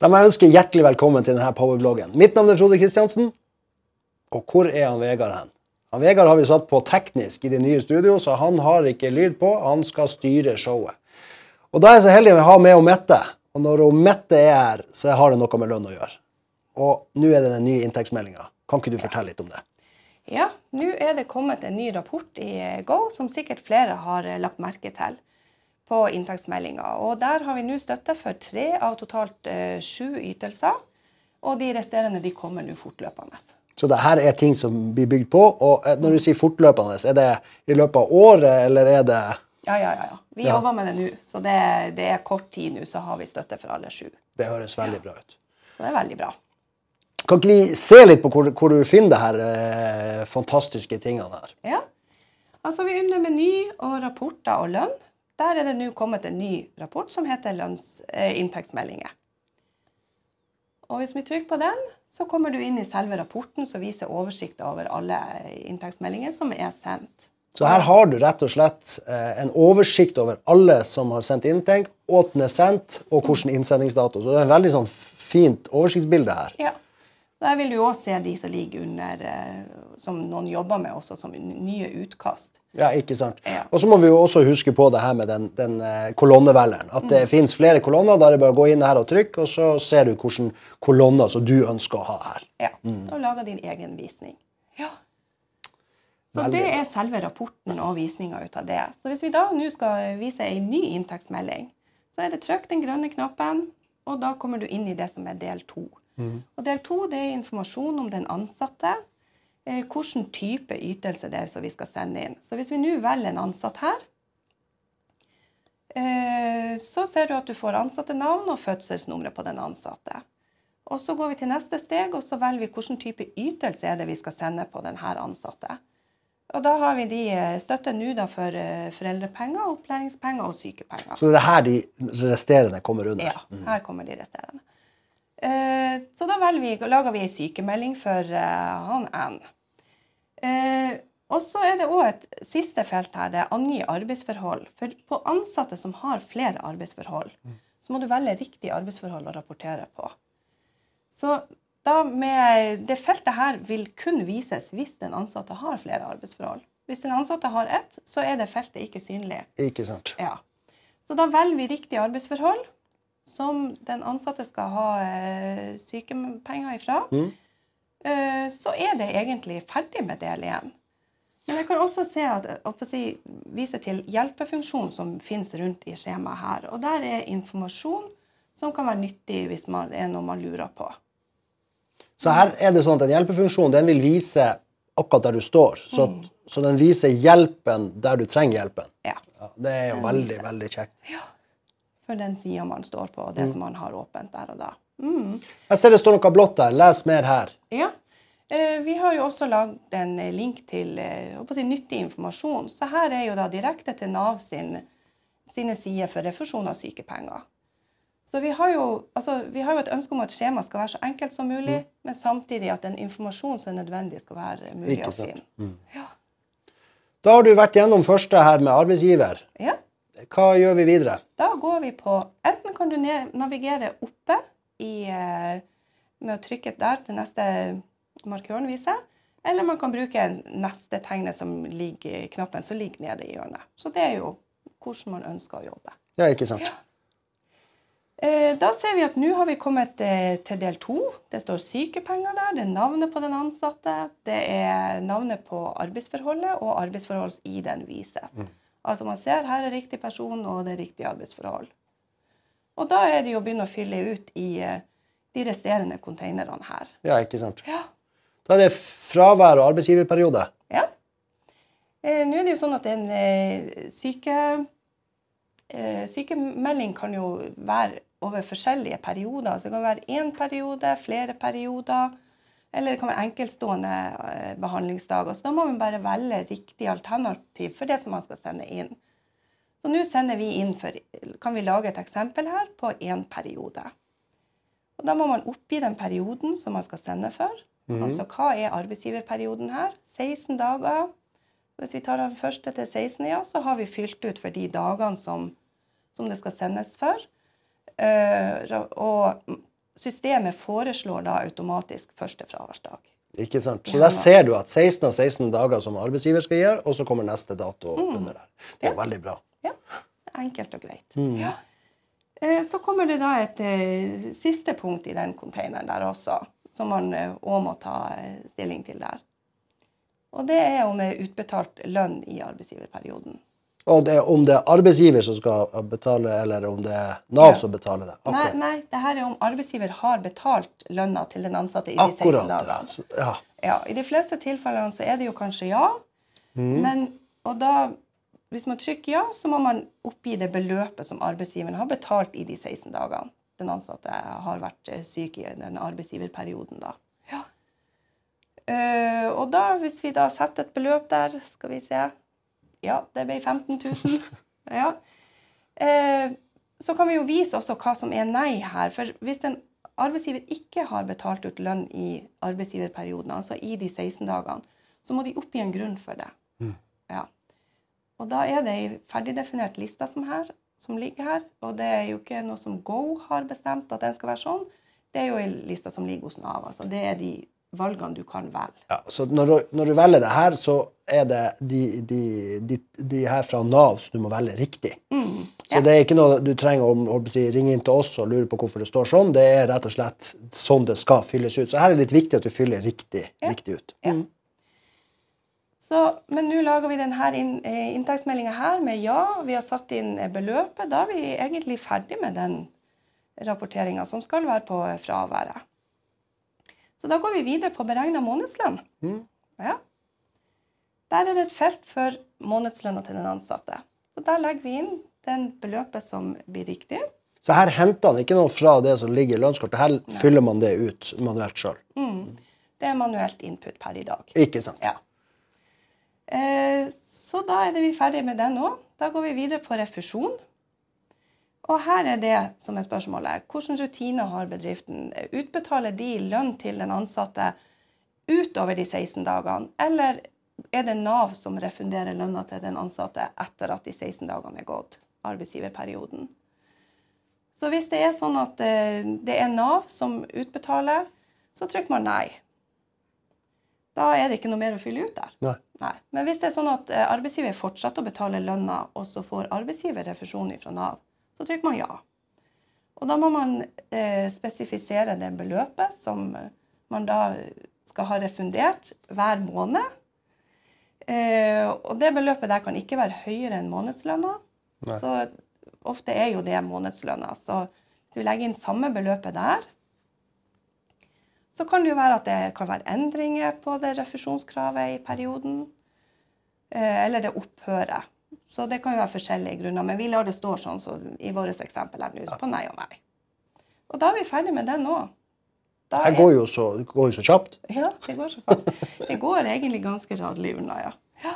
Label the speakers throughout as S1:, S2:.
S1: Da må jeg ønske hjertelig velkommen til denne powerbloggen. Mitt navn er Frode Kristiansen. Og hvor er han Vegard hen? Han Vegard har vi satt på teknisk i det nye studio, så han har ikke lyd på. Han skal styre showet. Og da er jeg så heldig å ha med Mette. Og når Mette er her, så har det noe med lønn å gjøre. Og nå er det den nye inntektsmeldinga. Kan ikke du fortelle litt om det?
S2: Ja, nå er det kommet en ny rapport i Go som sikkert flere har lagt merke til på inntektsmeldinga. Og der har vi nå støtte for tre av totalt eh, sju ytelser. Og de resterende de kommer nå fortløpende.
S1: Så det her er ting som blir bygd på. Og eh, når du sier fortløpende, er det i løpet av året, eller er det
S2: Ja, ja, ja. ja. Vi
S1: Ja.
S2: jobber med det nå. Så det, det er kort tid nå, så har vi støtte for alle sju.
S1: Det høres veldig bra ut.
S2: Så det er veldig bra.
S1: Kan ikke vi se litt på hvor, hvor du finner de her eh, fantastiske tingene her?
S2: Ja. Altså, vi under meny og rapporter og lønn. Der er det nå kommet en ny rapport som heter lønns, eh. Og hvis vi trykker på den, så kommer du inn i selve rapporten som viser oversikt over alle inntektsmeldinger som er sendt.
S1: Så her har du rett og slett eh, en oversikt over alle som har sendt inntekt, og den er sendt, og hvilken innsendingsdato. Så det er en veldig sånn fint oversiktsbilde her.
S2: Ja. Der vil du òg se de som ligger under, eh, som noen jobber med også, som nye utkast.
S1: Ja, ikke sant?
S2: Ja.
S1: Og så må vi jo også huske på det her med den, den eh, kolonnevelgeren. At det finnes flere kolonner. Da er det bare å gå inn her og trykke, og så ser du hvilke kolonner som du ønsker å ha her.
S2: Ja. Og lager din egen visning. Ja. Så
S1: Veldig
S2: det er selve rapporten og visninga ut av det. Så hvis vi da nå skal vise ei ny inntektsmelding, så er det trykk den grønne knappen, og da kommer du inn i det som er del to. Og del to det er informasjon om den ansatte. Eh, hvilken type ytelse det er som vi skal sende inn. Så hvis vi nå velger en ansatt her, eh, så ser du at du får ansattenavn og fødselsnummeret på den ansatte. Og så går vi til neste steg, og så velger vi hvilken type ytelse er det vi skal sende på denne ansatte. Og da har vi de eh, støtte nå da for foreldrepenger, opplæringspenger og sykepenger.
S1: Så det er her de resterende kommer under.
S2: Ja, her kommer de resterende. Eh, så da vi, lager vi en sykemelding for eh, han N. Eh, og så er det òg et siste felt her, det angi arbeidsforhold. For på ansatte som har flere arbeidsforhold, så må du velge riktig arbeidsforhold å rapportere på. Så da med det feltet her vil kun vises hvis den ansatte har flere arbeidsforhold. Hvis den ansatte har ett, så er det feltet ikke synlig.
S1: Ikke sant?
S2: Ja. Så da velger vi riktig arbeidsforhold, som den ansatte skal ha eh, sykepenger ifra.
S1: Mm.
S2: Eh, så er det egentlig ferdig med del igjen. Men jeg kan også se at, få si, vise til hjelpefunksjonen som finnes rundt i skjemaet her. Og der er informasjon som kan være nyttig hvis man er noe man lurer på.
S1: Så her er det sånn at en hjelpefunksjon den vil vise akkurat der du står. Så,
S2: Mm.
S1: så den viser hjelpen der du trenger hjelpen.
S2: Ja.
S1: Ja, det er jo veldig, veldig kjekt.
S2: For den sida man står på, og det som man har åpent der og da. Mm.
S1: Jeg ser det står noe blått der. Les mer her.
S2: Ja. Eh, Vi har jo også lagd en eh, link til eh, si, nyttig informasjon. Så her er jo da direkte til Nav sin, sine sider for refusjon av sykepenger. Så vi har, jo, altså, vi har jo et ønske om at skjemaet skal være så enkelt som mulig, men samtidig at den informasjonen som er nødvendig, skal være mulig å finne.
S1: Mm.
S2: Ja.
S1: Da har du vært gjennom første her med arbeidsgiver.
S2: ja.
S1: Hva gjør vi videre?
S2: Da går vi på Enten kan du navigere oppe i, eh, med å trykke der til neste markøren viser, eller man kan bruke neste tegnet som ligger, knappen som ligger nede i hjørnet. Så det er jo hvordan man ønsker å jobbe.
S1: Ja, ikke sant?
S2: Ja. Eh, Da ser vi at nå har vi kommet eh, til del to. Det står sykepenger der, det er navnet på den ansatte, det er navnet på arbeidsforholdet, og arbeidsforholds-ID-en vises. Altså man ser her er riktig person, og det er riktig arbeidsforhold. Og da er det jo å begynne å fylle ut i eh, de resterende containerne her.
S1: Ja, ikke sant?
S2: Ja.
S1: Da er det fravær og arbeidsgiverperiode.
S2: Ja. Eh, Nå er det jo sånn at en eh, syke, eh, sykemelding kan jo være over forskjellige perioder. Altså det kan være én periode, flere perioder, eller det kan være enkeltstående eh, behandlingsdager. Så da må man bare velge riktig alternativ for det som man skal sende inn. Så nå sender vi inn for Kan vi lage et eksempel her på én periode? Og da må man oppgi den perioden som man skal sende for. Altså hva er arbeidsgiverperioden her? 16 dager. Hvis vi tar den første til 16, ja, så har vi fylt ut for de dagene som, som det skal sendes for. Uh, og systemet foreslår da automatisk første fraværsdag.
S1: Ikke sant? Så der ser du at 16 av 16 dager som arbeidsgiver skal gjøre, og så kommer neste dato under der. Det er ja. veldig bra.
S2: Ja, enkelt og greit. Ja. Eh, Så kommer det da et eh, siste punkt i den containeren der også, som man òg må ta eh, stilling til der. Og det er om det er utbetalt lønn i arbeidsgiverperioden.
S1: Og det, om det er arbeidsgiver som skal betale, eller om det er Nav
S2: Ja.
S1: som betaler det.
S2: Nei,
S1: Akkurat.
S2: nei, det her er om arbeidsgiver har betalt lønna til den ansatte i de 16
S1: Akkurat.
S2: dagene.
S1: Så- Ja.
S2: Ja, I de fleste tilfellene så er det jo kanskje ja. Men, og da, hvis man trykker ja, så må man oppgi det beløpet som arbeidsgiveren har betalt i de 16 dagene den ansatte har vært eh, syk i den arbeidsgiverperioden. da. Ja. Uh, og da, hvis vi da setter et beløp der, skal vi se Ja, det ble 15 000. ja. Eh, så kan vi jo vise også hva som er nei her. For hvis en arbeidsgiver ikke har betalt ut lønn i arbeidsgiverperioden, altså i de 16 dagene, så må de oppgi en grunn for det. Ja. Og da er det ei ferdigdefinert liste som, her, som ligger her. Og det er jo ikke noe som Go har bestemt at den skal være sånn. Det er jo ei liste som ligger hos Nav. Altså det er de valgene du kan velge.
S1: Ja, så når du, når du velger det her, så er det de, de, de, de her fra Nav som du må velge riktig.
S2: Mm.
S1: Så det er ikke noe du trenger å si, ringe inn til oss og lure på hvorfor det står sånn. Det er rett og slett sånn det skal fylles ut. Så her er det litt viktig at du fyller riktig,
S2: Ja.
S1: riktig ut.
S2: Ja. Så, men nå lager vi denne eh, inntektsmeldinga her med ja, vi har satt inn eh, beløpet. Da er vi egentlig ferdig med den rapporteringa som skal være på eh, fraværet. Så da går vi videre på beregna månedslønn.
S1: Mm.
S2: Ja. Der er det et felt for månedslønna til den ansatte. Så der legger vi inn den beløpet som blir riktig.
S1: Så her henter han ikke noe fra det som ligger i lønnskortet. Her fyller man det ut manuelt sjøl.
S2: Mm. Det er manuelt input per i dag.
S1: Ikke sant?
S2: Ja. Eh, så da er det vi ferdig med den òg. Da går vi videre på refusjon. Og her er det som er spørsmålet. Hvilke rutiner har bedriften? Utbetaler de lønn til den ansatte utover de 16 dagene, eller er det Nav som refunderer lønna til den ansatte etter at de 16 dagene er gått, arbeidsgiverperioden? Så hvis det er sånn at eh, det er Nav som utbetaler, så trykker man nei. Da er det ikke noe mer å fylle ut der.
S1: Nei.
S2: Nei. Men hvis det er sånn at eh, arbeidsgiver fortsetter å betale lønna, og så får arbeidsgiver refusjon fra Nav, så trykker man ja. Og da må man eh, spesifisere det beløpet som eh, man da skal ha refundert hver måned. Eh, og det beløpet der kan ikke være høyere enn månedslønna. Så ofte er jo det månedslønna. Så hvis vi legger inn samme beløpet der, så kan det jo være at det kan være endringer på det refusjonskravet i perioden. Eh, eller det opphøret. Så det kan jo være forskjellige grunner. Men vi lar det stå sånn så i vårt eksempel her nå, på nei og nei. Og da er vi ferdig med den òg.
S1: Her går jo så, det går jo så kjapt.
S2: Ja, det går så fort. Det går egentlig ganske radelig unna, ja. ja.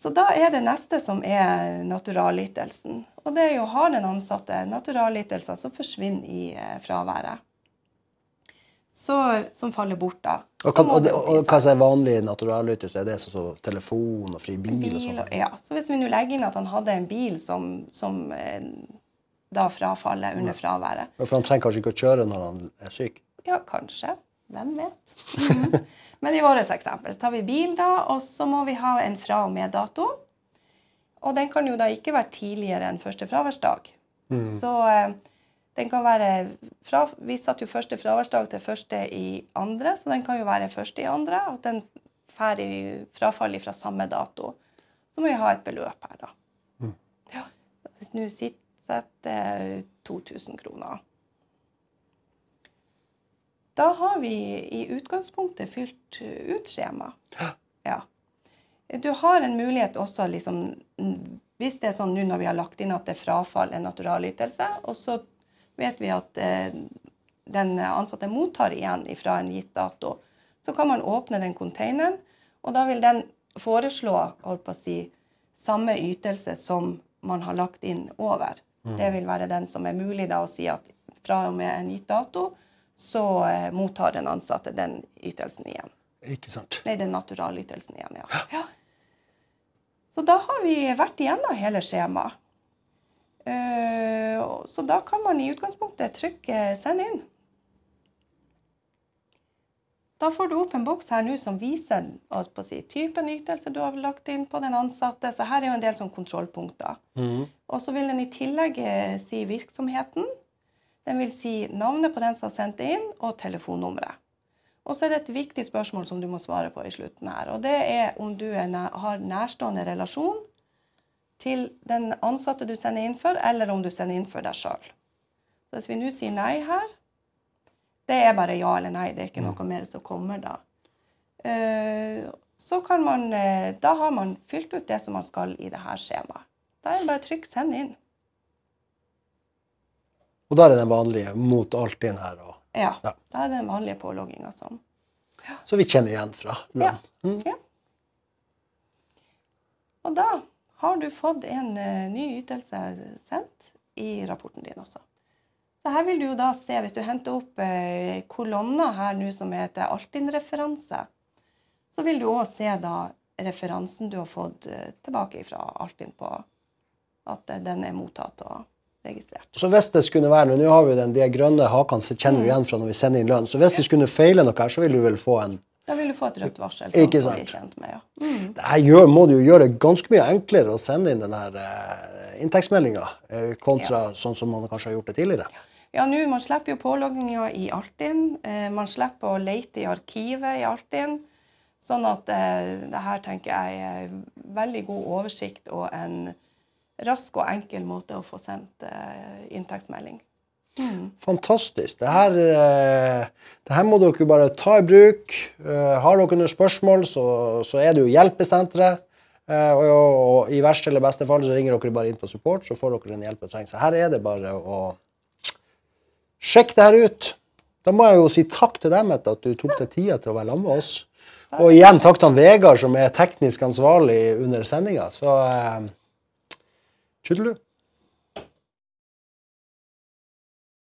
S2: Så da er det neste som er naturalytelsen. Og det er jo har den ansatte naturalytelser som forsvinner i eh, fraværet. Så, som faller bort da.
S1: Og, kan, og, og,
S2: og
S1: hva er vanlig naturalytelse? Er det sånn som telefon og fri bil?
S2: bil. og sånt? ja. Så hvis vi nå legger inn at han hadde en bil som, som eh, da frafaller under fraværet,
S1: For han trenger kanskje ikke å kjøre når han er syk?
S2: Ja, kanskje. Hvem vet? Mhm. Men i vårt eksempel så tar vi bil, da, og så må vi ha en fra og med-dato. Og den kan jo da ikke være tidligere enn første fraværsdag. Så eh, den kan være fra, Vi satte jo første fraværsdag til første i andre, så den kan jo være første i andre. Og den får frafall fra samme dato. Så må vi ha et beløp her, da. Ja. Hvis nå sitter 2000 kroner. Da har vi i utgangspunktet fylt uh, ut skjema. Ja. Du har en mulighet også liksom mm, Hvis det er sånn nå når vi har lagt inn at det er frafall en naturalytelse, og så vet vi at eh, den ansatte mottar igjen fra en gitt dato, så kan man åpne den containeren, og da vil den foreslå si, samme ytelse som man har lagt inn over. Det vil være den som er mulig da å si at fra og med en gitt dato så eh, mottar den ansatte den ytelsen igjen.
S1: Ikke sant?
S2: Nei, den naturalytelsen igjen, ja. ja. Så da har vi vært igjennom hele skjemaet. Så da kan man i utgangspunktet trykke 'send inn'. Da får du opp en boks her nå som viser oss på si, typen ytelse du har lagt inn på den ansatte. Så her er jo en del sånn kontrollpunkter.
S1: Mm.
S2: Og så vil den i tillegg eh, si virksomheten. Den vil si navnet på den som har sendt det inn, og telefonnummeret. Og så er det et viktig spørsmål som du må svare på i slutten her. Og det er om du har nærstående relasjon til den ansatte du sender inn for, eller om du sender inn for deg sjøl. Så hvis vi nå sier nei her, det er bare ja eller nei, det er ikke noe mer som kommer da. Eh, Så kan man, eh, da har man fylt ut det som man skal i det her skjemaet. Da er det bare å trykke 'send inn'.
S1: Og da er det den vanlige mot alt inn her. Og,
S2: Ja,
S1: Ja.
S2: da er det den vanlige pålogginga sånn.
S1: så vi kjenner igjen fra lønn. Mm.
S2: Ja. Og da har du fått en eh, ny ytelse sendt i rapporten din også. Så her vil du jo da se, hvis du henter opp eh, kolonner her nå som heter Altinn-referanse, så vil du òg se da referansen du har fått eh, tilbake fra Altinn på at den er mottatt og registrert.
S1: Så hvis det skulle være, Nå har vi jo den, de grønne hakene som kjenner
S2: Mm.
S1: vi igjen fra når vi sender inn lønn. Så hvis det skulle feile noe her, så vil du vel få en
S2: Da vil du få et rødt varsel, sånn
S1: Ikke sant.
S2: kjent med. ja. Mm.
S1: Det må du jo gjøre ganske mye enklere å sende inn den her eh, inntektsmeldinga, uh, kontra sånn som man kanskje har gjort det tidligere.
S2: Ja, nå, Man slipper jo pålogginga i Altinn. Uh, man slipper å lete i arkivet i Altinn. Sånn at det her tenker jeg er veldig god oversikt og en rask og enkel måte å få sendt inntektsmelding.
S1: Fantastisk. Det her, eh, det her må dere bare ta i bruk. Eh, Har dere noen spørsmål, så, så er det jo hjelpesenteret. Og, Og, og i verste eller beste fall så ringer dere bare inn på support, så får dere den hjelpen dere trenger. Så her er det bare å sjekke det her ut. Da må jeg jo si takk til dem etter at du tok deg tida til å være sammen med oss. Og igjen takk til han Vegard, som er teknisk ansvarlig under sendinga. Så eh, tjudelu.